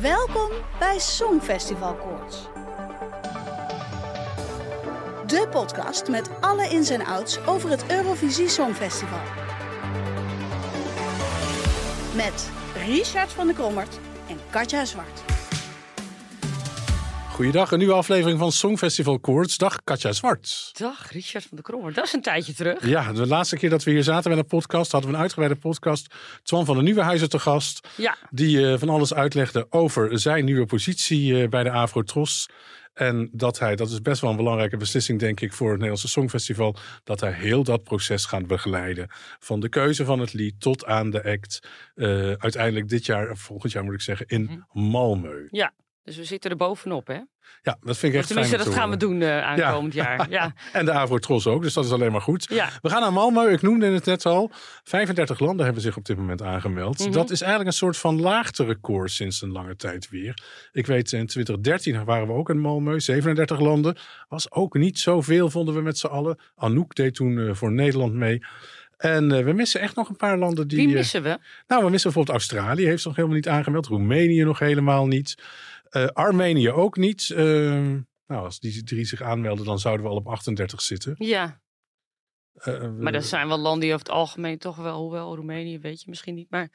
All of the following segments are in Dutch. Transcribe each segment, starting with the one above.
Welkom bij Songfestival Koorts. De podcast met alle ins en outs over het Eurovisie Songfestival. Met Richard van der Krommert en Katja Zwart. Goeiedag, een nieuwe aflevering van Songfestival Koorts. Dag Katja Zwart. Dag, Richard van der Krommer. Dat is een tijdje terug. Ja, de laatste keer dat we hier zaten met een podcast hadden we een uitgebreide podcast. Twan van de Nieuwenhuizen te gast. Ja. Die eh, van alles uitlegde over zijn nieuwe positie eh, bij de Afro-Tros. En dat hij, dat is best wel een belangrijke beslissing, denk ik, voor het Nederlandse Songfestival. Dat hij heel dat proces gaat begeleiden. Van de keuze van het lied tot aan de act. eh, uiteindelijk dit jaar, volgend jaar moet ik zeggen, in Malmö. Ja, dus we zitten er bovenop, hè? Ja, dat vind ik echt tenminste, dat gaan we doen eh, aankomend jaar. Ja. En de Avro-Tros ook, dus dat is alleen maar goed. Ja. We gaan naar Malmö, ik noemde het net al. 35 landen hebben zich op dit moment aangemeld. Mhm. Dat is eigenlijk een soort van laagterecord sinds een lange tijd weer. Ik weet, in 2013 waren we ook in Malmö, 37 landen. Was ook niet zoveel, vonden we met z'n allen. Anouk deed toen eh, voor Nederland mee. En eh, we missen echt nog een paar landen die... Wie missen we? nou, we missen bijvoorbeeld Australië, heeft zich nog helemaal niet aangemeld. Roemenië nog helemaal niet. Eh, Armenië ook niet. Eh, nou, als die drie zich aanmelden, dan zouden we al op 38 zitten. Ja, Eh, maar dat zijn wel landen die over het algemeen toch wel, hoewel Roemenië weet je misschien niet, maar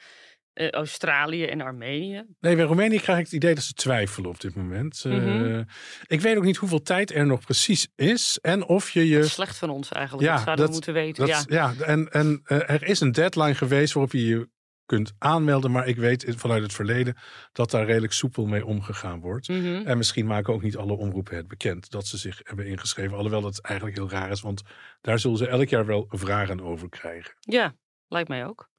eh, Australië en Armenië. Nee, bij Roemenië krijg ik het idee dat ze twijfelen op dit moment. Eh, Mhm. ik weet ook niet hoeveel tijd er nog precies is. En of je je... Slecht van ons eigenlijk. Ja, dat zouden dat- we moeten weten. dat- ja. ja, en, en eh, er is een deadline geweest waarop je je kunt aanmelden. Maar ik weet vanuit het verleden dat daar redelijk soepel mee omgegaan wordt. Mhm. En misschien maken ook niet alle omroepen het bekend dat ze zich hebben ingeschreven. Alhoewel dat eigenlijk heel raar is, want daar zullen ze elk jaar wel vragen over krijgen. ja, lijkt mij ook.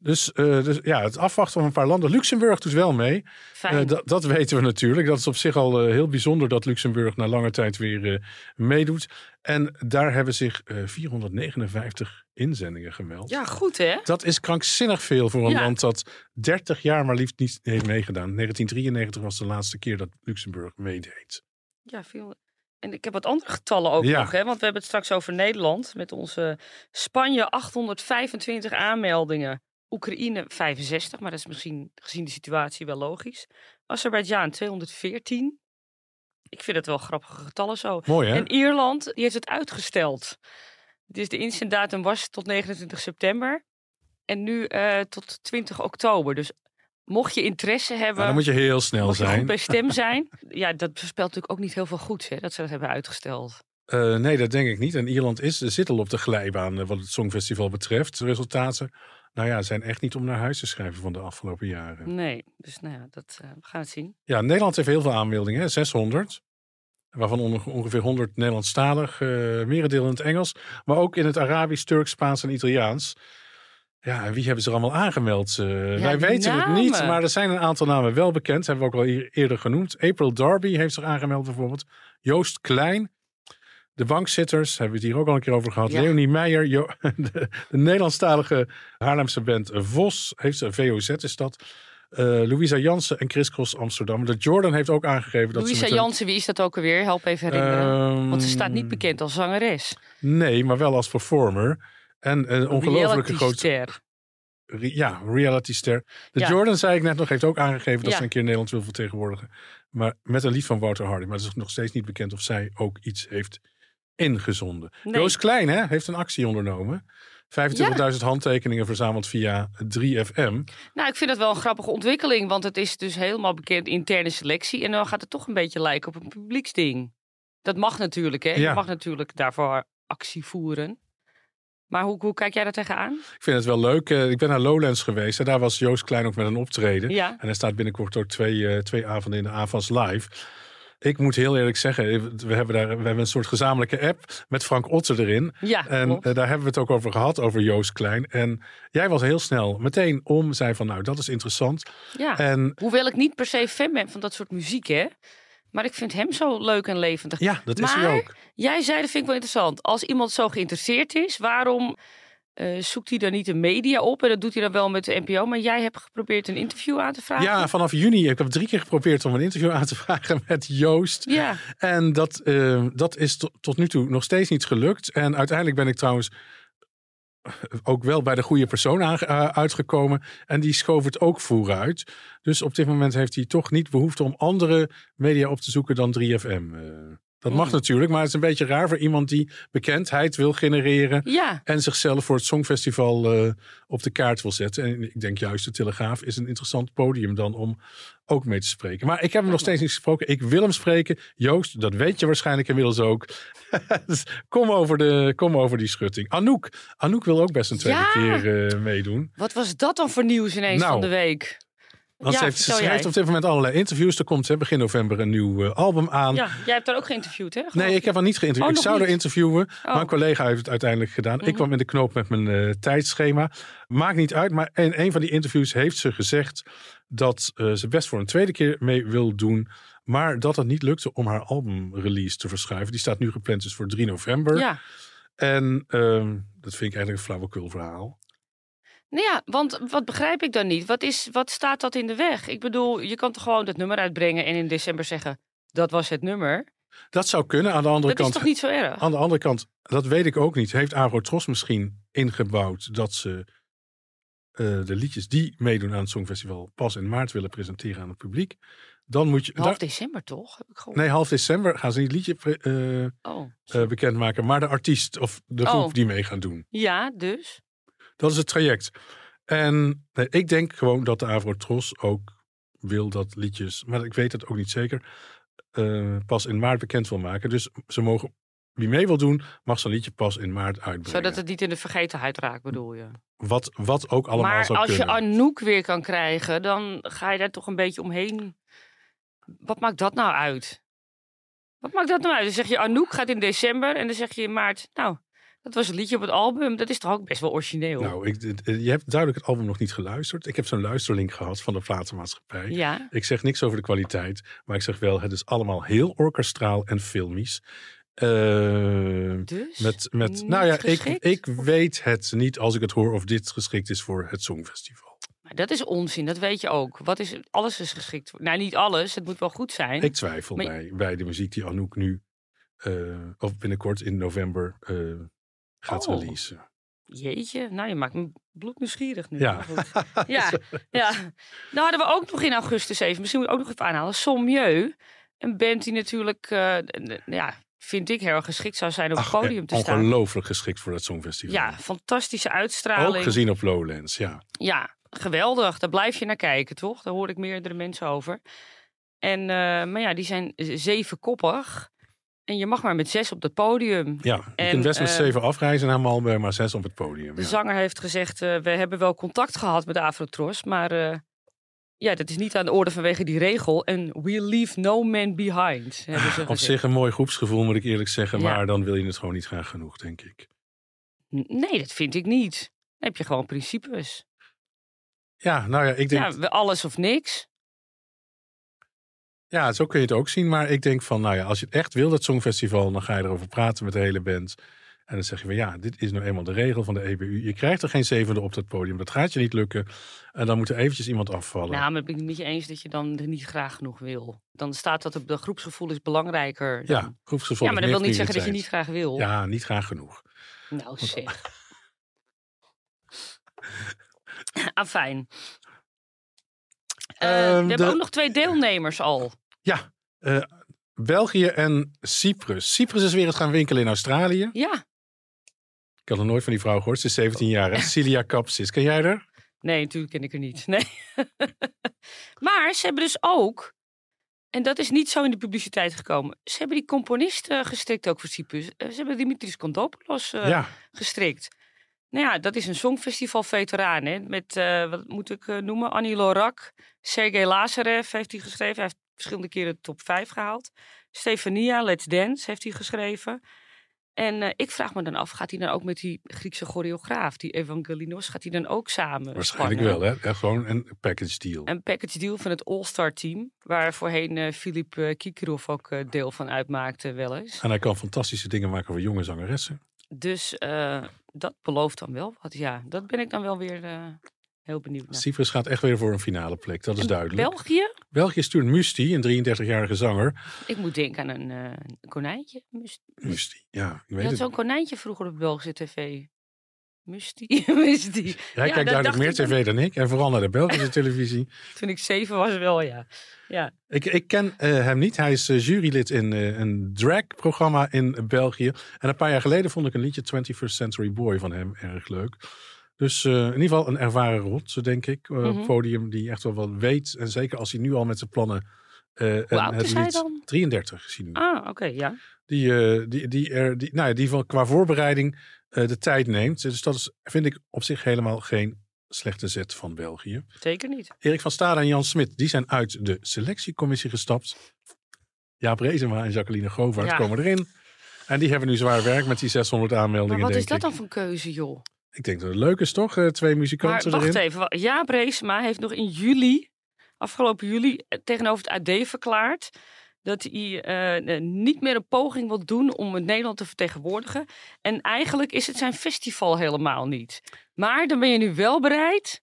Dus, eh, dus ja, het afwachten van een paar landen. Luxemburg doet wel mee. Eh, dat, weten we natuurlijk. Dat is op zich al eh, heel bijzonder dat Luxemburg na lange tijd weer meedoet. En daar hebben zich eh, 459 inzendingen gemeld. ja, goed hè? Dat is krankzinnig veel voor een Ja. land dat 30 jaar maar liefst niet heeft meegedaan. 1993 was de laatste keer dat Luxemburg meedeed. Ja, veel. En ik heb wat andere getallen ook Ja. nog, hè? want we hebben het straks over Nederland met onze Spanje 825 aanmeldingen, Oekraïne 65, maar dat is misschien gezien de situatie wel logisch. Azerbeidzjan 214. Ik vind het wel grappige getallen zo. Mooi hè? En Ierland die heeft het uitgesteld. Dus de inzenddatum was tot 29 september en nu eh, tot 20 oktober. Dus mocht je interesse hebben. Nou, dan moet je heel snel je goed zijn. bij stem zijn. Ja, dat voorspelt natuurlijk ook niet heel veel goeds, hè, dat ze dat hebben uitgesteld. Eh, nee, dat denk ik niet. En Ierland is, zit al op de glijbaan eh, wat het Songfestival betreft. De resultaten nou ja, zijn echt niet om naar huis te schrijven van de afgelopen jaren. Nee, dus nou ja, dat, we gaan het zien. Ja, Nederland heeft heel veel aanmeldingen, hè, 600. Waarvan onge- ongeveer 100 Nederlandstalig, eh merendeel in het Engels. Maar ook in het Arabisch, Turks, Spaans en Italiaans. Ja, en wie hebben ze er allemaal aangemeld? Eh, wij weten het niet, maar er zijn een aantal namen wel bekend. Hebben we ook al eer- eerder genoemd. April Darby heeft zich aangemeld bijvoorbeeld. Joost Klein. De bankzitters, hebben we het hier ook al een keer over gehad. Ja. Leonie Meijer, Jo- de, de Nederlandstalige Haarlemse band Vos, heeft ze, VOZ is dat. Eh Louisa Jansen en Chris Cross Amsterdam. De Jordan heeft ook aangegeven dat Louisa ze een- Jansen, wie is dat ook alweer? Help even herinneren. Ehm, Want ze staat niet bekend als zangeres. Nee, maar wel als performer. En een ongelofelijke grote... Re- ja, reality ster. De Ja. Jordan, zei ik net nog, heeft ook aangegeven dat Ja. ze een keer Nederland wil vertegenwoordigen. Maar met een lied van Wouter Hardy. Maar het is nog steeds niet bekend of zij ook iets heeft ingezonden. Nee. Joost Klein hè, heeft een actie ondernomen. 25.000 handtekeningen verzameld via 3FM. Nou, ik vind dat wel een grappige ontwikkeling. Want het is dus helemaal bekend interne selectie. En dan gaat het toch een beetje lijken op een publieksding. Dat mag natuurlijk, hè? Ja. Je mag natuurlijk daarvoor actie voeren. Maar hoe, hoe kijk jij daar tegenaan? Ik vind het wel leuk. Eh, ik ben naar Lowlands geweest. En daar was Joost Klein ook met een optreden. Ja. En hij staat binnenkort ook twee, eh, twee avonden in de Avans live. Ik moet heel eerlijk zeggen, we hebben, daar, we hebben een soort gezamenlijke app met Frank Otter erin. Ja, En klopt. eh, daar hebben we het ook over gehad, over Joost Klein. En jij was heel snel meteen om, zei van nou, dat is interessant. ja. En Hoewel ik niet per se fan ben van dat soort muziek, hè. Maar ik vind hem zo leuk en levendig. ja, dat is hij ook. Jij zei, dat vind ik wel interessant. Als iemand zo geïnteresseerd is, waarom eh, zoekt hij dan niet de media op? En dat doet hij dan wel met de NPO. Maar jij hebt geprobeerd een interview aan te vragen. Ja, vanaf juni. Ik heb drie keer geprobeerd om een interview aan te vragen met Joost. Ja, En dat, eh, dat is to- tot nu toe nog steeds niet gelukt. En uiteindelijk ben ik trouwens ook wel bij de goede persoon eh, uitgekomen. En die schoof het ook vooruit. Dus op dit moment heeft hij toch niet behoefte om andere media op te zoeken dan 3FM. Dat mag Mm. natuurlijk, maar het is een beetje raar voor iemand die bekendheid wil genereren. ja. En zichzelf voor het Songfestival eh, op de kaart wil zetten. En ik denk juist de Telegraaf is een interessant podium dan om ook mee te spreken. Maar ik heb hem nog steeds niet gesproken. Ik wil hem spreken. Joost, dat weet je waarschijnlijk inmiddels ook. Dus kom, over de, kom over die schutting. Anouk. Anouk wil ook best een tweede Ja. keer eh, meedoen. Wat was dat dan voor nieuws ineens Nou, van de week? Want Ja, ze, heeft, ze schrijft op dit moment allerlei interviews. Er komt hè, begin november een nieuw eh, album aan. Ja, jij hebt daar ook geïnterviewd, hè? Nee, ik heb haar niet geïnterviewd. Oh, ik zou haar interviewen. Oh. Mijn collega heeft het uiteindelijk gedaan. Ik Mhm. kwam in de knoop met mijn eh, tijdschema. Maakt niet uit. Maar in een van die interviews heeft ze gezegd dat eh, ze best voor een tweede keer mee wil doen. Maar dat het niet lukte om haar albumrelease te verschuiven. Die staat nu gepland dus voor 3 november. Ja. En ehm, dat vind ik eigenlijk een flauwekul verhaal. Nou ja, want wat begrijp ik dan niet? Wat, is, wat staat dat in de weg? Ik bedoel, je kan toch gewoon het nummer uitbrengen en in december zeggen... dat was het nummer. Dat zou kunnen. Aan de andere Dat is kant toch niet zo erg? Aan de andere kant, dat weet ik ook niet. Heeft Agrotros misschien ingebouwd dat ze eh, de liedjes die meedoen aan het Songfestival pas in maart willen presenteren aan het publiek? Dan moet je. Half daar- december toch? Heb ik gehoord. nee, half december gaan ze niet het liedje eh, Oh. eh, bekendmaken, maar de artiest of de groep Oh. die mee gaan doen. Ja, dus? Dat is het traject. En nee, ik denk gewoon dat de Avrotros ook wil dat liedjes, maar ik weet het ook niet zeker, eh, pas in maart bekend wil maken. Dus ze mogen, wie mee wil doen, mag zijn liedje pas in maart uitbrengen. Zodat het niet in de vergetenheid raakt, bedoel je? Wat, wat ook allemaal maar zou als kunnen. je Anouk weer kan krijgen, dan ga je daar toch een beetje omheen. Wat maakt dat nou uit? Wat maakt dat nou uit? Dan zeg je Anouk gaat in december en dan zeg je in maart, nou, dat was het liedje op het album. Dat is toch ook best wel origineel? Nou, ik, dit- je hebt duidelijk het album nog niet geluisterd. Ik heb zo'n luisterlink gehad van de platenmaatschappij. ja, Ik zeg niks over de kwaliteit, maar ik zeg wel, het is allemaal heel orkestraal en filmisch. Eh, dus? met, met, nou ja, ik, ik weet het niet als ik het hoor of dit geschikt is voor het Songfestival. Maar dat is onzin, dat weet je ook. Wat is, alles is geschikt. Nou, niet alles, het moet wel goed zijn. Ik twijfel Maar- bij, bij de muziek die Anouk nu, eh, of binnenkort in november, eh, gaat Oh. releasen. Jeetje, nou je maakt me bloednieuwsgierig nu. Ja. Ja, ja. Nou hadden we ook nog in augustus even, misschien moet ik ook nog even aanhalen, Sommieu. Een band die natuurlijk, eh, ja, vind ik heel erg geschikt zou zijn op het podium te staan. Ongelooflijk geschikt voor het Songfestival. Ja, fantastische uitstraling. Ook gezien op Lowlands, ja. Ja, geweldig. Daar blijf je naar kijken, toch? Daar hoor ik meerdere mensen over. En, eh, maar ja, die zijn zevenkoppig. En je mag maar met zes op dat podium. Ja, je En, kunt best met eh, zeven afreizen naar Malmö, maar zes op het podium. De ja. zanger heeft gezegd, eh, we hebben wel contact gehad met Afrotros, maar eh, ja, dat is niet aan de orde vanwege die regel. En we leave no man behind, ze Op zich een mooi groepsgevoel, moet ik eerlijk zeggen. Ja. Maar dan wil je het gewoon niet graag genoeg, denk ik. Nee, dat vind ik niet. Dan heb je gewoon principes. Ja, nou ja, ik denk... Ja, alles of niks. Zo kun je het ook zien. Maar ik denk van, nou ja, als je het echt wil, dat Songfestival... dan ga je erover praten met de hele band. En dan zeg je van, ja, dit is nou eenmaal de regel van de EBU. Je krijgt er geen zevende op dat podium. Dat gaat je niet lukken. En dan moet er eventjes iemand afvallen. Nou, maar ik ben het met je eens dat je dan er niet graag genoeg wil. Dan staat dat de groepsgevoel is belangrijker. Dan... ja, groepsgevoel. ja, maar dat wil niet zeggen dat je niet graag wil. Ja, niet graag genoeg. Nou zeg. Afijn. Ehm, we hebben de- ook nog twee deelnemers al. Ja, eh, België en Cyprus. Cyprus is weer eens gaan winkelen in Australië. Ja. Ik had nog nooit van die vrouw gehoord. Ze is 17 jaar. hè? Celia Kapsis. Ken jij haar? Nee, natuurlijk ken ik er niet. Nee. maar ze hebben dus ook, en dat is niet zo in de publiciteit gekomen, ze hebben die componist gestrikt ook voor Cyprus. Eh, ze hebben Dimitris Kondopoulos eh, ja. gestrikt. Nou ja, dat is een songfestival-veteraan. Hè? Met, eh, wat moet ik eh, noemen? Annie Lorak, Sergei Lazarev heeft hij geschreven. Hij heeft verschillende keren de top 5 gehaald. Stefania, Let's Dance, heeft hij geschreven. En eh, ik vraag me dan af, gaat hij dan ook met die Griekse choreograaf, die Evangelinos, gaat hij dan ook samen Waarschijnlijk spannen? wel, hè? Gewoon een package deal. Een package deal van het All-Star team, waar voorheen Filip eh, Kikirov ook deel van uitmaakte wel eens. En hij kan fantastische dingen maken voor jonge zangeressen. Dus eh, dat belooft dan wel wat. Ja, dat ben ik dan wel weer eh, heel benieuwd naar. Cyprus gaat echt weer voor een finale plek, dat is En duidelijk. België? België stuurt Musti, een 33-jarige zanger. Ik moet denken aan een eh, konijntje. Mus- Musti, ja, ik Je weet had het. zo'n konijntje vroeger op Belgische tv. Jij Ja, kijkt duidelijk meer tv dan ik. En vooral naar de Belgische televisie. Toen ik zeven was wel, ja. Ja, Ik, ik ken eh, hem niet. Hij is eh, jurylid in eh, een drag-programma in België. En een paar jaar geleden vond ik een liedje 21st Century Boy van hem erg leuk. Dus in ieder geval een ervaren rot, denk ik. het podium die echt wel wat weet. En zeker als hij nu al met zijn plannen... en oud het is hij lied- dan? 33 is hij nu. ah, oké, ja. Die, die, die, er, die, nou ja, die van, qua voorbereiding eh, de tijd neemt. Dus dat is, vind ik op zich helemaal geen slechte zet van België. Zeker niet. Erik van Stade en Jan Smit, die zijn uit de selectiecommissie gestapt. Jaap Rezema en Jacqueline Govaert Ja. komen erin. En die hebben nu zwaar werk met die 600 Maar aanmeldingen, wat is dat ik. dan voor keuze, joh? Ik denk dat het leuk is, toch? Eh, twee Maar muzikanten wacht erin. even. Jaap Reesema heeft nog in juli, afgelopen juli, eh, tegenover het AD verklaard dat hij eh, eh, niet meer een poging wil doen om het Nederland te vertegenwoordigen. En eigenlijk is het zijn festival helemaal niet. Maar dan ben je nu wel bereid.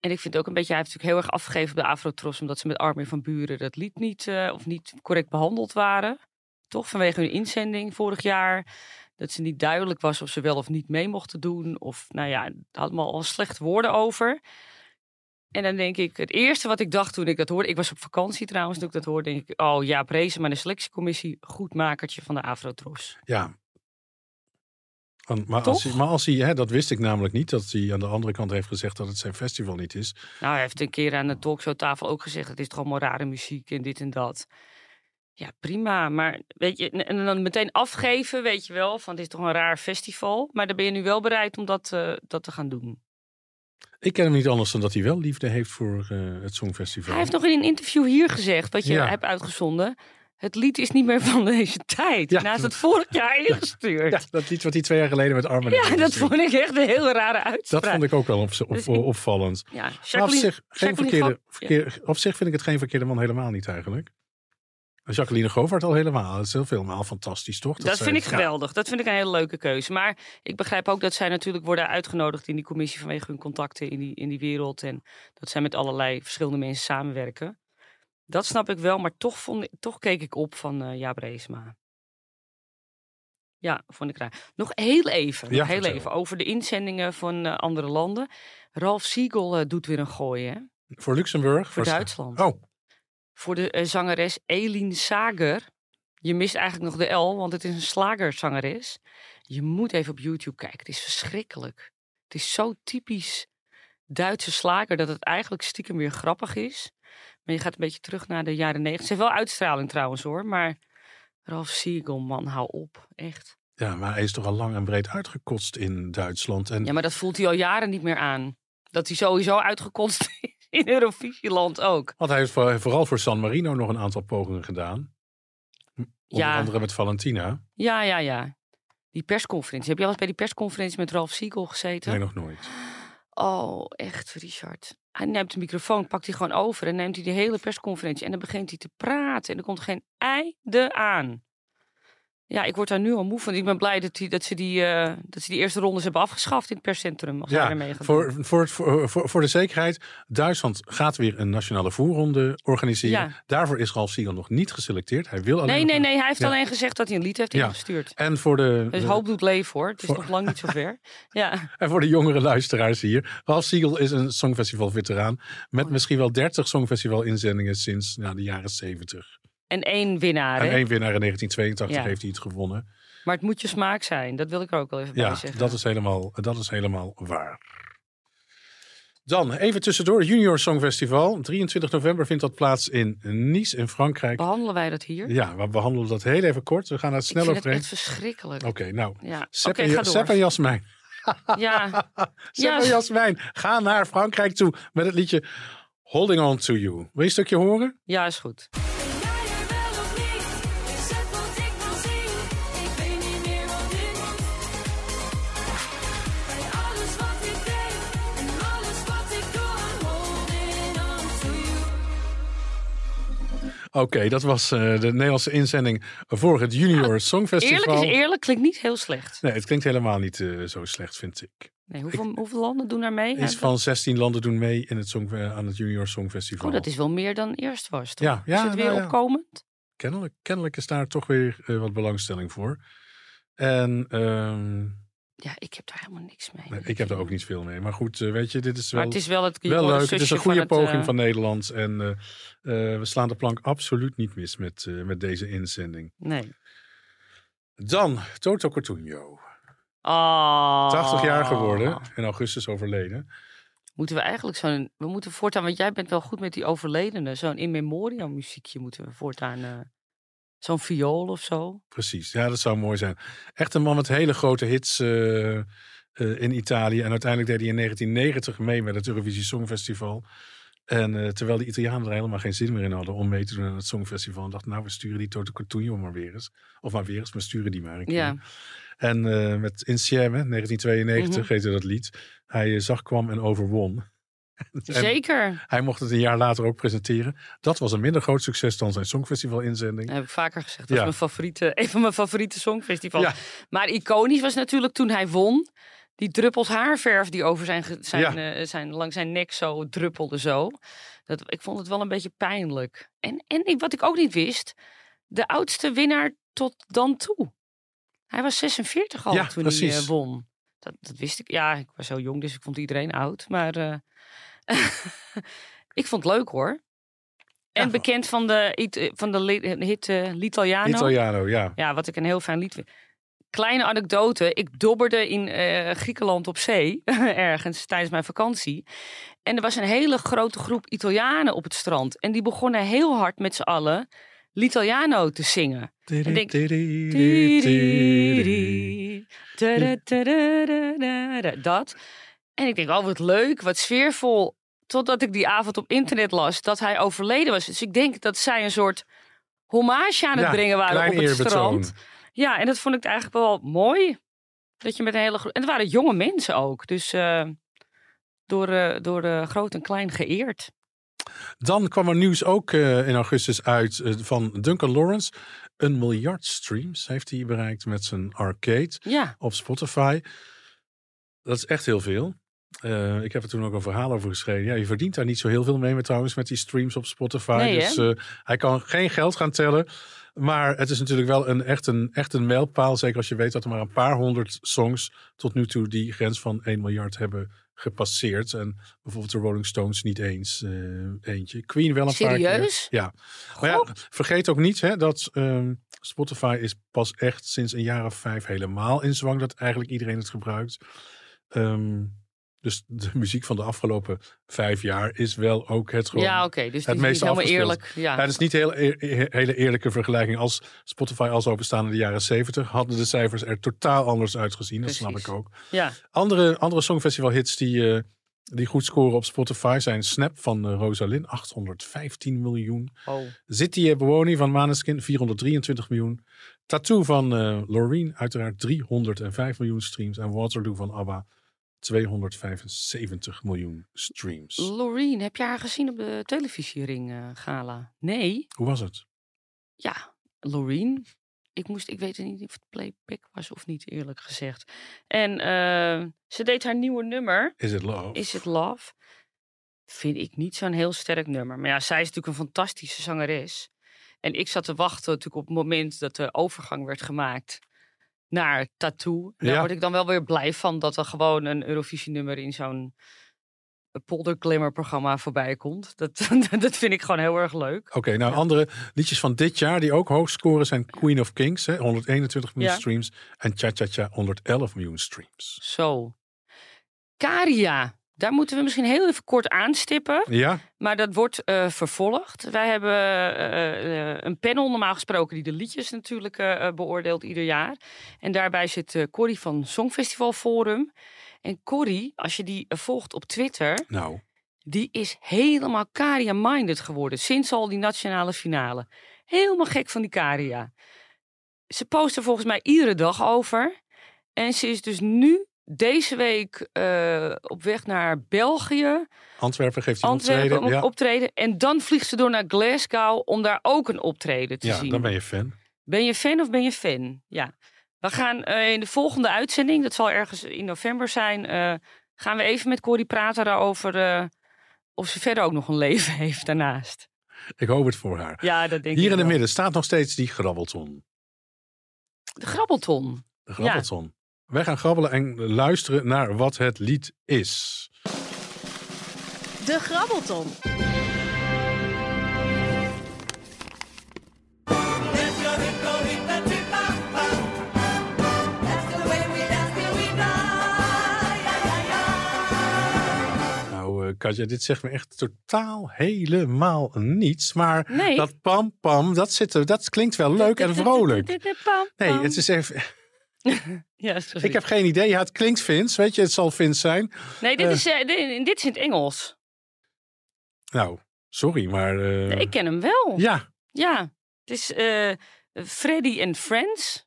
En ik vind ook een beetje, hij heeft natuurlijk heel erg afgegeven de Afrotros, omdat ze met Armin van Buren dat lied niet, eh, of niet correct behandeld waren. Toch vanwege hun inzending vorig jaar. Dat ze niet duidelijk was of ze wel of niet mee mochten doen. Of nou ja, daar hadden we al slechte woorden over. En dan denk ik, het eerste wat ik dacht toen ik dat hoorde, ik was op vakantie trouwens toen ik dat hoorde, denk ik, oh ja, prezen maar de selectiecommissie, goed makertje van de Afrotros. Ja. Maar als, hij, maar als hij, hè, dat wist ik namelijk niet, dat hij aan de andere kant heeft gezegd dat het zijn festival niet is. Nou, hij heeft een keer aan de talkshowtafel ook gezegd, het is toch allemaal rare muziek en dit en dat. Ja, prima. Maar weet je, en dan meteen afgeven, weet je wel, van het is toch een raar festival. Maar dan ben je nu wel bereid om dat, eh, dat te gaan doen. Ik ken hem niet anders dan dat hij wel liefde heeft voor eh, het Songfestival. Hij heeft nog in een interview hier gezegd, wat je Ja. hebt uitgezonden. Het lied is niet meer van deze tijd. Ja. Naast het vorig jaar ingestuurd. Ja, dat lied wat hij twee jaar geleden met Armin heeft Ja, dat vond ik echt een heel rare uitspraak. Dat vond ik ook wel op, op, Dus ik- opvallend. Ja, Maar op Jacqueline, zich, geen Jacqueline verkeerde, op zich vind ik het geen verkeerde man helemaal niet eigenlijk. Jacqueline Govaert al helemaal. Dat is heel helemaal fantastisch, toch? Dat, vind ik ja, geweldig. Dat vind ik een hele leuke keuze. Maar ik begrijp ook dat zij natuurlijk worden uitgenodigd in die commissie vanwege hun contacten in die, in die wereld. En dat zij met allerlei verschillende mensen samenwerken. Dat snap ik wel, maar toch, vond toch keek ik op van eh Jaap Reesma. Ja, vond ik raar. Nog heel even, nog Ja, heel even over de inzendingen van eh, andere landen. Ralf Siegel eh, doet weer een gooi, hè? Voor Luxemburg? Voor Sta- Duitsland. Oh, Voor de eh, zangeres Elin Sager. Je mist eigenlijk nog de L, want het is een slagerzangeres. Je moet even op YouTube kijken. Het is verschrikkelijk. Het is zo typisch Duitse slager dat het eigenlijk stiekem weer grappig is. Maar je gaat een beetje terug naar de jaren negentig. Ze heeft wel uitstraling trouwens hoor, maar Ralf Siegel, man, hou op. Echt. ja, maar hij is toch al lang en breed uitgekotst in Duitsland. En Ja, maar dat voelt hij al jaren niet meer aan. Dat hij sowieso uitgekotst is in Eurovisieland ook. Want hij heeft voor- vooral voor San Marino nog een aantal pogingen gedaan. Onder Ja. andere met Valentina. Ja, ja, ja. Die persconferentie. Heb jij wel eens bij die persconferentie met Ralf Siegel gezeten? Nee, nog nooit. Oh, echt, Richard. Hij neemt de microfoon, pakt hij gewoon over en neemt hij de hele persconferentie. En dan begint hij te praten en er komt geen einde aan. Ja, ik word daar nu al moe van. Ik ben blij dat, die, dat, ze, die, eh, dat ze die eerste rondes hebben afgeschaft in het perscentrum. Als Ja, ermee gaat voor, voor, voor, voor, de zekerheid. Duitsland gaat weer een nationale voerronde organiseren. Ja. Daarvoor is Ralf Siegel nog niet geselecteerd. Hij wil alleen Nee, nee, nee. Hij heeft Ja. alleen gezegd dat hij een lied heeft Ja. ingestuurd. En voor de, Dus hoop doet leven hoor. Het is voor- nog lang niet zover. Ja. En voor de jongere luisteraars hier. Ralf Siegel is een Songfestival-veteraan. Met Oh. misschien wel 30 Songfestival-inzendingen sinds nou, de jaren 70. En één winnaar. En hè? één winnaar in 1982 Ja. heeft hij het gewonnen. Maar het moet je smaak zijn. Dat wil ik er ook wel even bij Ja, zeggen. dat is, helemaal, dat is helemaal waar. Dan even tussendoor. Junior Songfestival. 23 november vindt dat plaats in Nice in Frankrijk. Behandelen wij dat hier? Ja, we behandelen dat heel even kort. We gaan daar ik snel vind het overheen. echt verschrikkelijk. Oké, nou. Ja, Sepp, en, ga Sepp en Jasmijn. Ja, Sepp Ja. en Jasmijn gaan naar Frankrijk toe met het liedje Holding On To You. Wil je een stukje horen? Ja, is goed. Oké, dat was eh, de Nederlandse inzending voor het Junior Songfestival. Eerlijk is eerlijk, klinkt niet heel slecht. Nee, het klinkt helemaal niet eh, zo slecht, vind ik. Nee, hoeveel, hoeveel landen doen daar mee? Iets van 16 landen doen mee in het song, eh, aan het Junior Songfestival. Oh, dat is wel meer dan eerst was, toch? Ja, ja, is het weer nou opkomend? Kennelijk, kennelijk is daar toch weer wat belangstelling voor. En ehm, Ja, ik heb daar helemaal niks mee. nee, ik heb daar ook niet veel mee. Maar goed, eh, weet je, dit is wel, Maar het is wel het wel leuk. Het is een goede van het, poging eh, van Nederland. En eh, eh, we slaan de plank absoluut niet mis met, eh, met deze inzending. Nee. Dan Toto Cotugno. Ah. 80 jaar geworden. In augustus overleden. Moeten we eigenlijk zo'n... We moeten voortaan, want jij bent wel goed met die overledenen. Zo'n in memoriam muziekje moeten we voortaan... zo'n viool of zo. Precies, ja, dat zou mooi zijn. Echt een man met hele grote hits eh, eh, in Italië. En uiteindelijk deed hij in 1990 mee met het Eurovisie Songfestival. En eh, terwijl de Italianen er helemaal geen zin meer in hadden om mee te doen aan het Songfestival. En dachten, nou, we sturen die Toto Cotugno maar weer eens. Of maar weer eens, we sturen die maar een keer. Ja. En met Insieme, 1992 Mhm. heette dat lied. Hij zag, kwam en overwon. Zeker. hij mocht het een jaar later ook presenteren. Dat was een minder groot succes dan zijn Songfestival-inzending. Dat heb ik vaker gezegd. Dat was Ja. mijn favoriete, een van mijn favoriete songfestivals. Ja. Maar iconisch was natuurlijk toen hij won. Die druppels haarverf die over zijn, zijn, eh, zijn, langs zijn nek zo druppelde zo. Dat, ik vond het wel een beetje pijnlijk. En, en ik- wat ik ook niet wist. De oudste winnaar tot dan toe. Hij was 46 al toen hij eh, won. Dat, dat wist ik. Ja, ik was zo jong, dus ik vond iedereen oud. Maar eh, ik vond het leuk hoor. En Ja. bekend van de, van de hit eh, L'Italiano. Italiano, ja. Ja, wat ik een heel fijn lied vind. Kleine anekdote. Ik dobberde in eh, Griekenland op zee. ergens tijdens mijn vakantie. En er was een hele grote groep Italianen op het strand. En die begonnen heel hard met z'n allen L'Italiano te zingen. En denk- Dat. En ik denk, oh wat leuk, wat sfeervol. Totdat ik die avond op internet las dat hij overleden was. Dus ik denk dat zij een soort hommage aan het Ja, brengen waren op het eerbetoon. strand. Ja, en dat vond ik eigenlijk wel mooi. Dat je met een hele groep... En het waren jonge mensen ook. Dus eh, door, eh, door eh, groot en klein geëerd. Dan kwam er nieuws ook in augustus uit van Duncan Lawrence. Een miljard streams heeft hij bereikt met zijn arcade Ja, op Spotify. Dat is echt heel veel. Eh, ik heb er toen ook een verhaal over geschreven. Ja, je verdient daar niet zo heel veel mee met, trouwens met die streams op Spotify. Nee, dus eh, hij kan geen geld gaan tellen. Maar het is natuurlijk wel een, echt, een, echt een mijlpaal. Zeker als je weet dat er maar een paar honderd songs tot nu toe die grens van 1 miljard hebben gepasseerd. En bijvoorbeeld de Rolling Stones niet eens eh, eentje. Queen wel een paar keer. serieus? Ja. Maar ja, vergeet ook niet hè, dat ehm, Spotify is pas echt sinds een jaar of vijf helemaal in zwang. Dat eigenlijk iedereen het gebruikt. Ehm, dus de muziek van de afgelopen vijf jaar is wel ook het gewoon. Ja, oké. dus het meest helemaal afgespeeld. eerlijk. Ja. Ja, het is niet een heel, hele eerlijke vergelijking. Als Spotify al zou bestaan in de jaren zeventig, hadden de cijfers er totaal anders uitgezien. Dat snap Precies. ik ook. ja. Andere, andere Songfestival hits die, eh, die goed scoren op Spotify zijn Snap van eh, Rosalind, 815 miljoen. Oh. Zitty e Buoni van Maneskin, 423 miljoen. Tattoo van eh Loreen, uiteraard 305 miljoen streams. En Waterloo van ABBA, 275 miljoen streams. Loreen, heb je haar gezien op de televisiering eh, gala? Nee. Hoe was het? Ja, Loreen. Ik, moest, ik weet niet of het playback was of niet, eerlijk gezegd. En eh, ze deed haar nieuwe nummer, Is it love? Is It Love. Vind ik niet zo'n heel sterk nummer. Maar ja, zij is natuurlijk een fantastische zangeres. En ik zat te wachten natuurlijk op het moment dat de overgang werd gemaakt naar Tattoo. Daar Ja. word ik dan wel weer blij van dat er gewoon een Eurovisie-nummer in zo'n polderglimmer-programma voorbij komt. Dat, dat vind ik gewoon heel erg leuk. Oké, nou andere liedjes van dit jaar die ook hoog scoren zijn Queen of Kings, hè, 121 miljoen Ja. streams. En Cha Cha Cha, 111 miljoen streams. Zo. Caria. Daar moeten we misschien heel even kort aanstippen. Ja, Maar dat wordt eh, vervolgd. Wij hebben eh, eh, een panel normaal gesproken die de liedjes natuurlijk beoordeelt ieder jaar. En daarbij zit Corrie van Songfestival Forum. En Corrie, als je die volgt op Twitter, nou, die is helemaal Karia-minded geworden. Sinds al die nationale finale. Helemaal gek van die Karia. Ze post er volgens mij iedere dag over. En ze is dus nu deze week eh, op weg naar België. Antwerpen geeft een Antwerpen optreden. Ja, optreden. En dan vliegt ze door naar Glasgow om daar ook een optreden te ja zien. dan ben je fan. Ben je fan of ben je fan? Ja. We gaan eh, in de volgende uitzending, dat zal ergens in november zijn, eh, gaan we even met Corrie praten daarover of ze verder ook nog een leven heeft daarnaast. Ik hoop het voor haar. Ja, dat denk Hier ik in het wel. midden staat nog steeds die grabbelton. De grabbelton. De grabbelton. Wij gaan grabbelen en luisteren naar wat het lied is. De Grabbelton. Nou, eh, Katja, dit zegt me echt totaal helemaal niets. Maar Nee. dat pam pam, dat, zit er, dat klinkt wel leuk en vrolijk. Nee, het is even, Ja, sorry. ik heb geen idee. Ja, het klinkt Fins, weet je, het zal Fins zijn. Nee, dit eh, is, eh, dit, dit is in het Engels. Nou, sorry, maar... eh, Nee, ik ken hem wel. Ja, Ja, het is Freddy and Friends.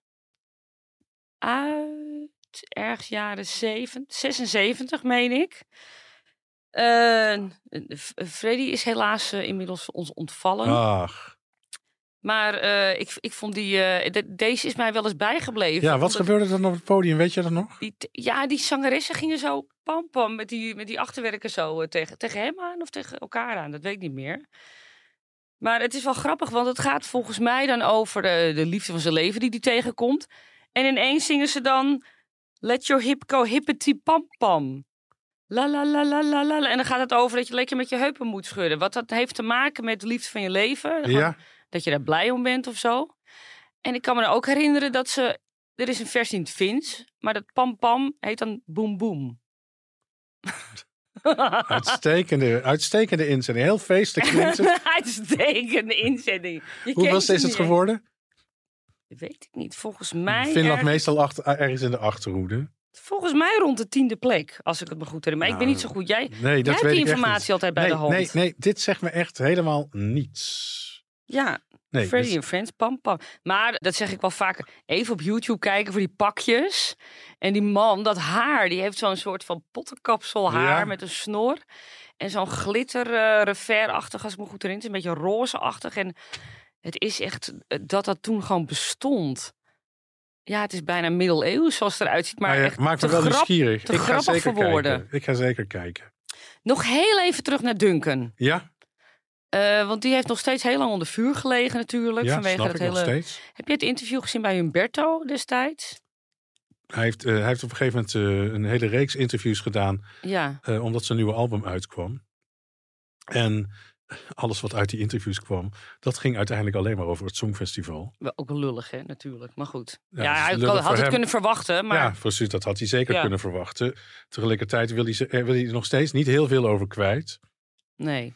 Uit ergens jaren 7, 76, meen ik. Freddy is helaas inmiddels ons ontvallen. ach. Maar eh, ik, ik vond die. eh, de- deze is mij wel eens bijgebleven. Ja, wat Omdat gebeurde er dan op het podium, weet je dat nog? Die, ja, die zangeressen gingen zo pam pam met die, met die achterwerken zo eh, tegen, tegen hem aan of tegen elkaar aan. Dat weet ik niet meer. Maar het is wel grappig, want het gaat volgens mij dan over de, de liefde van zijn leven die hij tegenkomt. En ineens zingen ze dan Let your hip go hippity pam pam. La la la la la la. En dan gaat het over dat je lekker met je heupen moet schudden. Wat dat heeft te maken met de liefde van je leven. Ja, dat je daar blij om bent of zo. En ik kan me ook herinneren dat ze. Er is een versie in het Fins, maar dat pam pam heet dan boem boem. uitstekende, uitstekende inzending. Heel feestelijk. Uitstekende inzending. Je Hoeveel kent is het geworden? Weet ik niet. Volgens mij. Finland erg- meestal achter, ergens in de achterhoede. Volgens mij rond de tiende plek, als ik het me goed herinner. Maar ik ben Nou, niet zo goed. Jij, Nee, jij dat hebt die informatie altijd bij nee, de hand. Nee, nee, dit zegt me echt helemaal niets. Ja, Nee, Freddy dit- and Friends, pam pam. Maar dat zeg ik wel vaker. Even op YouTube kijken voor die pakjes. En die man, dat haar, die heeft zo'n soort van pottenkapsel haar Ja. met een snor. En zo'n glitter refair-achtig, als ik me goed herinner. Een beetje roze-achtig. En het is echt eh, dat dat toen gewoon bestond. Ja, het is bijna middeleeuws zoals het eruit ziet. Maar Nou ja, echt maakt me wel grap- nieuwsgierig. te ik ga grappig zeker voor woorden. kijken. Ik ga zeker kijken. Nog heel even terug naar Duncan. Ja, Eh, want die heeft nog steeds heel lang onder vuur gelegen natuurlijk. ja vanwege snap het ik nog hele... steeds. Heb je het interview gezien bij Humberto destijds? Hij heeft, eh, hij heeft op een gegeven moment eh, een hele reeks interviews gedaan. Ja. omdat zijn nieuwe album uitkwam. En alles wat uit die interviews kwam, dat ging uiteindelijk alleen maar over het Songfestival. Ook wel lullig, hè, natuurlijk. Maar goed. Ja, hij had, het hem. kunnen verwachten, maar Ja, precies, dat had hij zeker Ja. kunnen verwachten. Tegelijkertijd wil hij, ze- wil hij er nog steeds niet heel veel over kwijt. nee.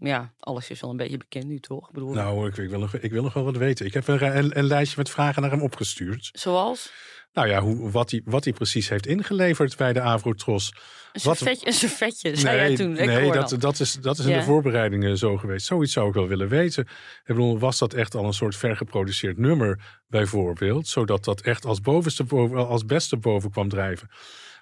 Ja, alles is wel een beetje bekend nu, toch? Ik bedoel, Nou, ik, ik, wil nog, ik wil nog wel wat weten. Ik heb een, een, een lijstje met vragen naar hem opgestuurd. Zoals Nou ja, hoe, wat, hij, wat hij precies heeft ingeleverd bij de Avrotros. een Wat- servetje, een servetje zei jij toen. Ik nee dat, dat. dat is, dat is in Ja. de voorbereidingen zo geweest. Zoiets zou ik wel willen weten. Ik bedoel, was dat echt al een soort vergeproduceerd nummer bijvoorbeeld? Zodat dat echt als, bovenste boven, als beste boven kwam drijven.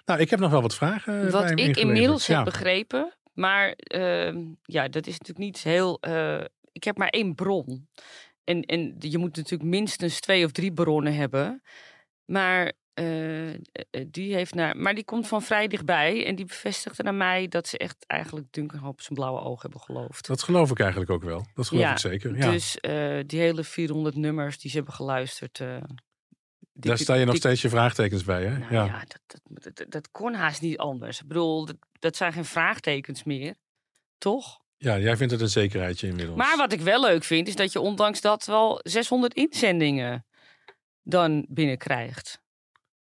Nou, ik heb nog wel wat vragen bij Wat ik ingeleverd. inmiddels Ja. heb begrepen, maar ehm, ja, dat is natuurlijk niet heel... eh, ik heb maar één bron. En, en je moet natuurlijk minstens twee of drie bronnen hebben. Maar eh, eh, die heeft naar, maar die komt van vrij dichtbij. En die bevestigde naar mij dat ze echt eigenlijk Duncan op zijn blauwe oog hebben geloofd. Dat geloof ik eigenlijk ook wel. Dat geloof Ja, ik zeker. Ja. Dus die hele 400 nummers die ze hebben geluisterd. Eh, die- Daar sta je nog die- steeds je vraagtekens bij, hè? Nou ja. ja, dat, dat, dat, dat kon haast niet anders. Ik bedoel, dat, dat zijn geen vraagtekens meer. Toch? ja, jij vindt het een zekerheidje inmiddels. Maar wat ik wel leuk vind, is dat je ondanks dat wel 600 inzendingen dan binnenkrijgt.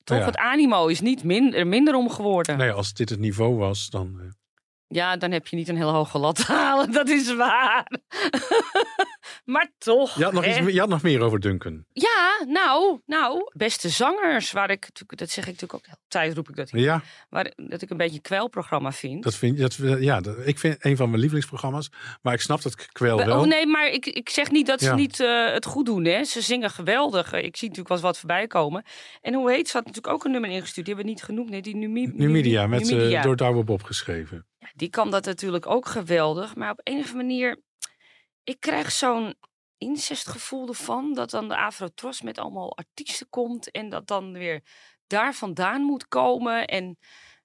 Toch? Ja. Het animo is niet min, er minder om geworden. Nee, als dit het niveau was, dan... Ja, dan heb je niet een heel hoge lat te halen. Dat is waar. maar toch. Je had, nog iets, meer- je had nog meer over Duncan. Ja, nou, nou. Beste zangers. Waar ik, dat zeg ik natuurlijk ook de tijd, roep ik dat. in, Ja, Waar, dat ik een beetje een kwelprogramma vind. dat vind, dat, ja dat, ik vind een van mijn lievelingsprogramma's. Maar ik snap dat kwel wel. Oh nee, maar ik, ik zeg niet dat ze Ja. niet eh, het goed doen. Hè. Ze zingen geweldig. Ik zie natuurlijk wel eens wat voorbij komen. En hoe heet ze? had natuurlijk ook een nummer ingestuurd. Die hebben we niet genoemd. Nee, die Numi, Numidia, met, eh, Numidia. door Douwe Bob geschreven. Die kan dat natuurlijk ook geweldig. Maar op een of andere manier... Ik krijg zo'n incestgevoel ervan. Dat dan de Afro-Tros met allemaal artiesten komt. En dat dan weer daar vandaan moet komen. En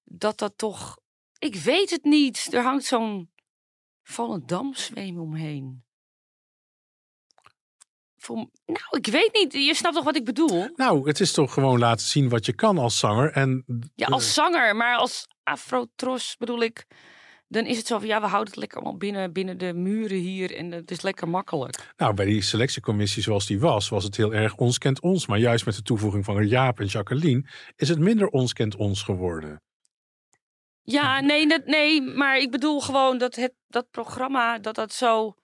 dat dat toch... Ik weet het niet. Er hangt zo'n Volendam-zweem omheen. Voor, nou, ik weet niet. Je snapt toch wat ik bedoel? Nou, het is toch gewoon laten zien wat je kan als zanger. En, Ja, eh, als zanger, maar als afro-tros bedoel ik. Dan is het zo van ja, we houden het lekker allemaal binnen, binnen de muren hier en het is lekker makkelijk. Nou, bij die selectiecommissie zoals die was, was het heel erg ons kent ons. Maar juist met de toevoeging van Jaap en Jacqueline is het minder ons kent ons geworden. Ja, nee, dat, nee, maar ik bedoel gewoon dat het, dat programma, dat dat zo.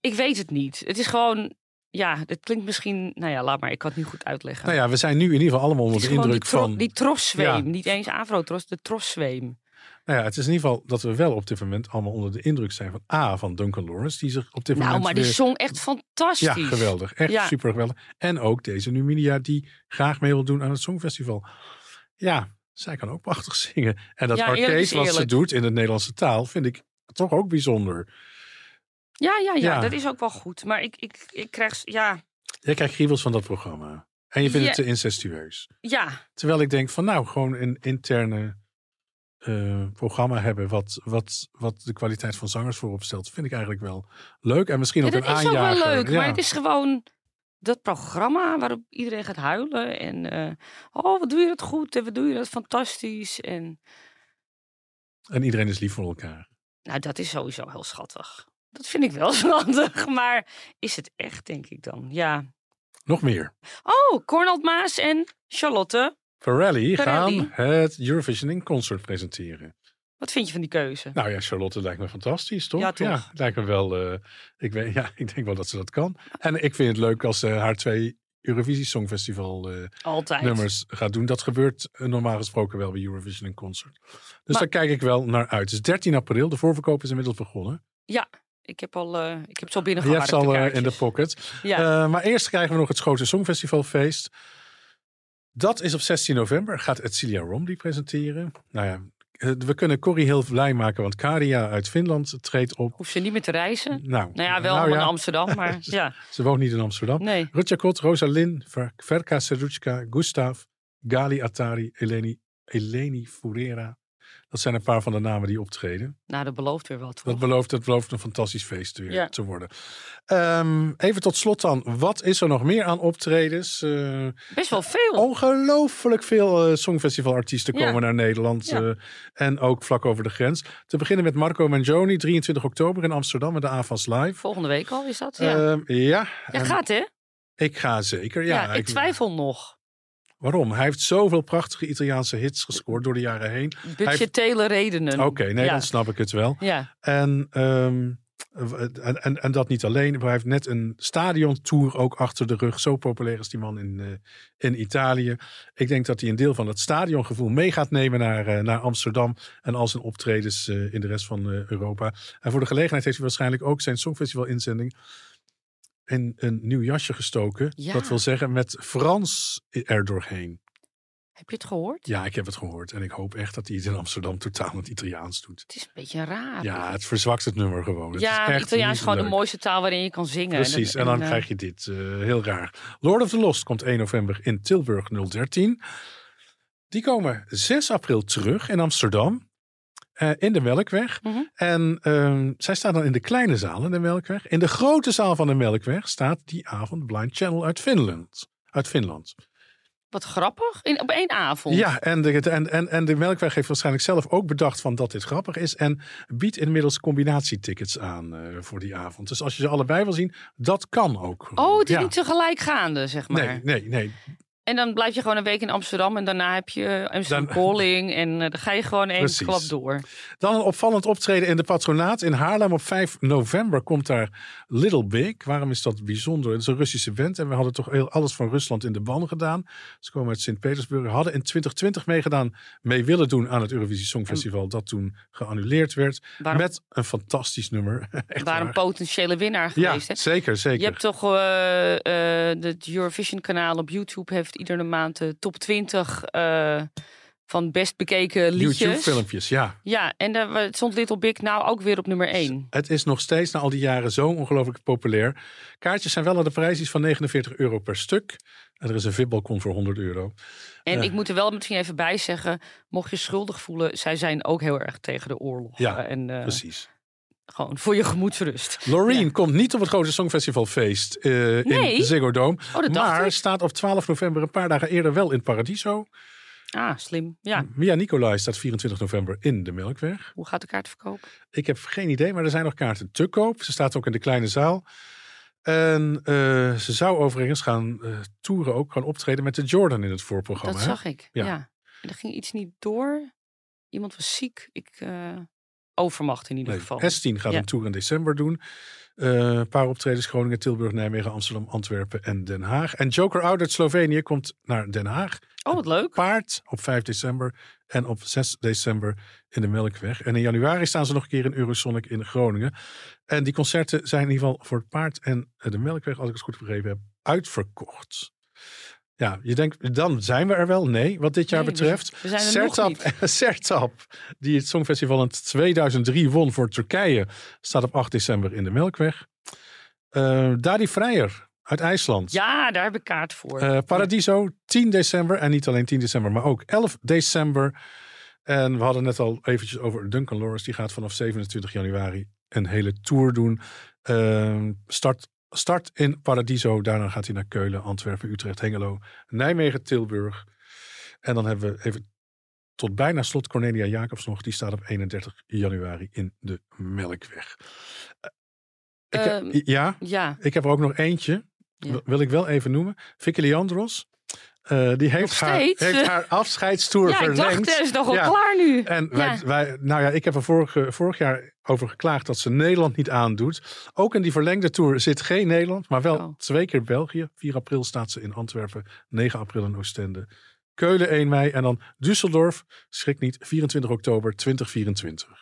Ik weet het niet. Het is gewoon, ja, het klinkt misschien, nou ja, laat maar, ik kan het niet goed uitleggen. Nou ja, we zijn nu in ieder geval allemaal onder de indruk die, van. die troszweem, Ja. niet eens afro-tros, de troszweem. Nou ja, het is in ieder geval dat we wel op dit moment allemaal onder de indruk zijn van A, van Duncan Lawrence, die zich op dit Nou, moment maar die zong echt fantastisch. Ja, geweldig. Echt Ja. super geweldig. En ook deze Numidia die graag mee wil doen aan het Songfestival. Ja, zij kan ook prachtig zingen. En dat Ja, arcade wat ze doet in de Nederlandse taal vind ik toch ook bijzonder. Ja, ja, ja, Ja. dat is ook wel goed. Maar ik, ik, ik krijg, ja, Jij krijgt kriebels van dat programma. En je vindt Ja. het te incestueus. ja, Terwijl ik denk van nou, gewoon een interne eh, programma hebben wat, wat, wat de kwaliteit van zangers voorop stelt, vind ik eigenlijk wel leuk. En misschien Ja, ook dat een is ook aanjager. wel leuk, Ja. maar het is gewoon dat programma waarop iedereen gaat huilen. En eh, oh, wat doe je dat goed en wat doe je dat fantastisch. En En iedereen is lief voor elkaar. nou, dat is sowieso heel schattig. Dat vind ik wel schattig, maar is het echt, denk ik dan? Ja. Nog meer. Oh, Cornald Maas en Charlotte. Pirelli. gaan het Eurovision in concert presenteren. Wat vind je van die keuze? Nou ja, Charlotte lijkt me fantastisch, toch? Ja, toch? het lijkt me wel. eh, ik, weet, ja, ik denk wel dat ze dat kan. En ik vind het leuk als ze haar twee Eurovisie Songfestival eh, Altijd. nummers gaat doen. Dat gebeurt eh, normaal gesproken wel bij Eurovision in concert. Dus Maar- daar kijk ik wel naar uit. Het is 13 april. De voorverkoop is inmiddels begonnen. Ik heb al, eh, ik heb zo Je binnengehaald. hebt ze al eh, in de pocket. Ja. Eh, maar eerst krijgen we nog het Schoten Songfestivalfeest. Dat is op 16 november. Gaat Edcilia Romley presenteren. Nou ja, we kunnen Corrie heel blij maken, want Karia uit Finland treedt op. Hoeft ze niet meer te reizen. Nou, Nou ja, wel nou ja, in Amsterdam, maar ja, Ze woont niet in Amsterdam. nee. Rutja Kot, Rosalind, Ver- Verka Seruchka, Gustav, Gali Atari, Eleni, Eleni Furera. Dat zijn een paar van de namen die optreden. Nou, dat belooft weer wat. Dat belooft, dat belooft een fantastisch feest weer Ja. te worden. Ehm, even tot slot dan. Wat is er nog meer aan optredens? Eh, Best wel veel. ongelooflijk veel eh, songfestivalartiesten Ja. komen naar Nederland. Ja. eh, en ook vlak over de grens. Te beginnen met Marco Mangioni, 23 oktober in Amsterdam met de AFAS Live. Volgende week al is dat? Ja. Ehm, ja, en gaat hè? ik ga zeker. Ja, Ja, ik twijfel nog. Waarom? Hij heeft zoveel prachtige Italiaanse hits gescoord door de jaren heen. Budgetele redenen. Oké, nee, ja. dan snap ik het wel. Ja, En, ehm, en, en, en dat niet alleen. Hij heeft net een stadiontour ook achter de rug. Zo populair is die man in, eh, in Italië. Ik denk dat hij een deel van het stadiongevoel mee gaat nemen naar, eh, naar Amsterdam. En al zijn optredens eh, in de rest van Europa. En voor de gelegenheid heeft hij waarschijnlijk ook zijn Songfestival inzending in een nieuw jasje gestoken. Ja. Dat wil zeggen met Frans er doorheen. heb je het gehoord? Ja, ik heb het gehoord. En ik hoop echt dat hij het in Amsterdam totaal het Italiaans doet. Het is een beetje raar. Ja, het verzwakt het nummer gewoon. Het ja, is echt Italiaans niet is gewoon leuk. de mooiste taal waarin je kan zingen. Precies, en dan eh, krijg je dit. eh, heel raar. Lord of the Lost komt 1 november in Tilburg 013. Die komen 6 april terug in Amsterdam. Eh, in de Melkweg. Mhm. En ehm, zij staan dan in de kleine zaal in de Melkweg. In de grote zaal van de Melkweg staat die avond Blind Channel uit Finland. Uit Finland. Wat grappig. In, op één avond. Ja, en de, en, en, en de Melkweg heeft waarschijnlijk zelf ook bedacht van dat dit grappig is. En biedt inmiddels combinatietickets aan eh, voor die avond. Dus als je ze allebei wil zien, dat kan ook. Oh, het is Ja. niet tegelijk gaande, zeg maar. Nee, nee, nee. En dan blijf je gewoon een week in Amsterdam en daarna heb je Amsterdam Dan- Calling en eh, dan ga je gewoon één klap door. Dan een opvallend optreden in de patronaat in Haarlem. Op 5 november komt daar Little Big. Waarom is dat bijzonder? Het is een Russische band en we hadden toch heel alles van Rusland in de ban gedaan. Ze komen uit Sint-Petersburg. Hadden in 2020 meegedaan, mee willen doen aan het Eurovisie Songfestival. Dat toen geannuleerd werd. Waarom, Met een fantastisch nummer. Echt waar een potentiële winnaar Ja, geweest. hè? zeker, zeker. Je hebt toch eh, eh, het Eurovision kanaal op YouTube heeft iedere maand de top 20 eh, van best bekeken liedjes. YouTube-filmpjes, ja. Ja, en daar stond Little Big nou ook weer op nummer 1. Het is nog steeds na al die jaren zo ongelooflijk populair. Kaartjes zijn wel aan de prijs van 49 euro per stuk. En er is een VIP-balkon voor 100 euro. En Ja. ik moet er wel misschien even bij zeggen, mocht je schuldig voelen, zij zijn ook heel erg tegen de oorlog. Ja, Eh, en eh, Precies. Gewoon voor je gemoedsrust. Loreen komt niet op het grote Songfestivalfeest eh Nee? in Ziggo Dome. Oh, maar staat op 12 november een paar dagen eerder wel in Paradiso. Ah, slim. Ja, Mia Nicolai staat 24 november in de Melkweg. hoe gaat de kaart verkopen? Ik heb geen idee, maar er zijn nog kaarten te koop. Ze staat ook in de kleine zaal. En eh, ze zou overigens gaan eh toeren, ook gaan optreden met de Jordan in het voorprogramma. Dat hè? zag ik. Ja. Ja. En er ging iets niet door. Iemand was ziek. Ik overmacht in ieder Nee, geval. S10 gaat Ja. een tour in december doen. Eh, een paar optredens Groningen, Tilburg, Nijmegen, Amsterdam, Antwerpen en Den Haag. En Joker Out uit Slovenië komt naar Den Haag. Oh, wat leuk. Paard op 5 december en op 6 december in de Melkweg. En in januari staan ze nog een keer in Eurosonic in Groningen. En die concerten zijn in ieder geval voor het Paard en de Melkweg, als ik het goed begrepen heb, uitverkocht. Ja, je denkt, dan zijn we er wel. Nee, wat dit jaar Nee, betreft. we zijn er nog Sertab, Sertab, die het Songfestival in 2003 won voor Turkije, staat op 8 december in de Melkweg. Eh Dadi Vrijer uit IJsland. Ja, daar heb ik kaart voor. Eh, Paradiso, 10 december. En niet alleen 10 december, maar ook 11 december. En we hadden net al eventjes over Duncan Lawrence. Die gaat vanaf 27 januari een hele tour doen. Ehm, start, start in Paradiso. Daarna gaat hij naar Keulen, Antwerpen, Utrecht, Hengelo, Nijmegen, Tilburg. En dan hebben we even tot bijna slot Cornelia Jacobs nog. Die staat op 31 januari in de Melkweg. Ik Ehm, ja, ja, ik heb er ook nog eentje. Ja. Wil ik wel even noemen. Vicky Leandros. Eh, die heeft haar, heeft haar afscheidstour ja ik verlengd. dacht, het is nog wel Ja. klaar nu. En wij, Ja. wij, nou ja, ik heb er vorige, vorig jaar over geklaagd dat ze Nederland niet aandoet. Ook in die verlengde tour zit geen Nederland, maar wel Oh. twee keer België. 4 april staat ze in Antwerpen, 9 april in Oostende. Keulen 1 mei en dan Düsseldorf, schrik niet, 24 oktober 2024.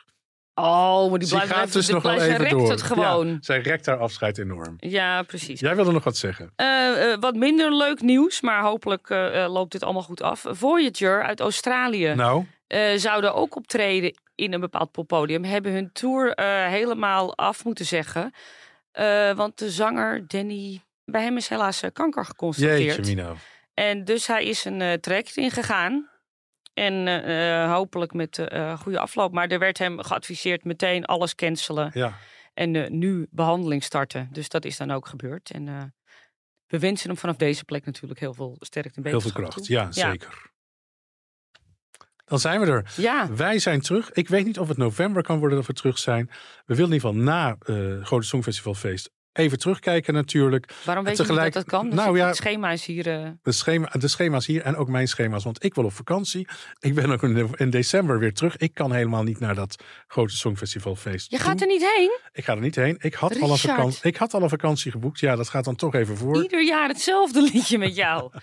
Oh, maar die blijft gaat dus nog wel even rekt door. het gewoon. Ja, zij rekt haar afscheid enorm. Ja, precies. Jij wilde nog wat zeggen. Eh, eh, wat minder leuk nieuws, maar hopelijk eh, loopt dit allemaal goed af. Voyager uit Australië Nou, zouden ook optreden in een bepaald poppodium. Hebben hun tour helemaal af moeten zeggen. Want de zanger Danny, bij hem is helaas kanker geconstateerd. jeetje Mino. En dus hij is een traject ingegaan. En eh, eh, hopelijk met eh goede afloop. Maar er werd hem geadviseerd meteen alles cancelen. Ja. En eh, nu behandeling starten. Dus dat is dan ook gebeurd. En we wensen hem vanaf deze plek natuurlijk heel veel sterkte en Heel veel kracht, ja, zeker. Dan zijn we er. Ja, Wij zijn terug. Ik weet niet of het november kan worden dat we terug zijn. We willen in ieder geval na eh Grote Songfestivalfeest even terugkijken natuurlijk. waarom weet tegelijk- je dat dat kan? Nou Nou, ja. Het schema is hier... eh, De, schema, de schema's hier en ook mijn schema's. Want ik wil op vakantie. Ik ben ook in, december weer terug. Ik kan helemaal niet naar dat Grote Songfestivalfeest je toe. gaat er niet heen? Ik ga er niet heen. Ik had, al een vakantie, ik had al een vakantie geboekt. Ja, dat gaat dan toch even voor. Ieder jaar hetzelfde liedje met jou.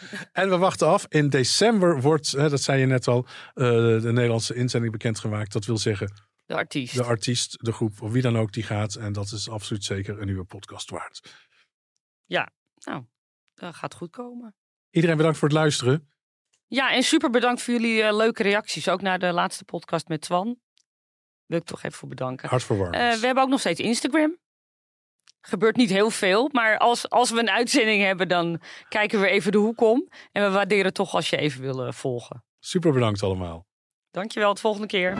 En we wachten af. In december wordt, hè, dat zei je net al, eh, de Nederlandse inzending bekendgemaakt. Dat wil zeggen, De artiest. de artiest, de groep of wie dan ook die gaat. En dat is absoluut zeker een nieuwe podcast waard. Nou, dat gaat goed komen. Iedereen bedankt voor het luisteren. Ja, en super bedankt voor jullie eh, leuke reacties. Ook naar de laatste podcast met Twan. Wil ik toch even voor bedanken. Hartverwarmend. Eh, we hebben ook nog steeds Instagram. Gebeurt niet heel veel, maar als, als we een uitzending hebben, dan kijken we even de hoek om. En we waarderen toch als je even wil eh, volgen. Super bedankt allemaal. Dankjewel, tot volgende keer.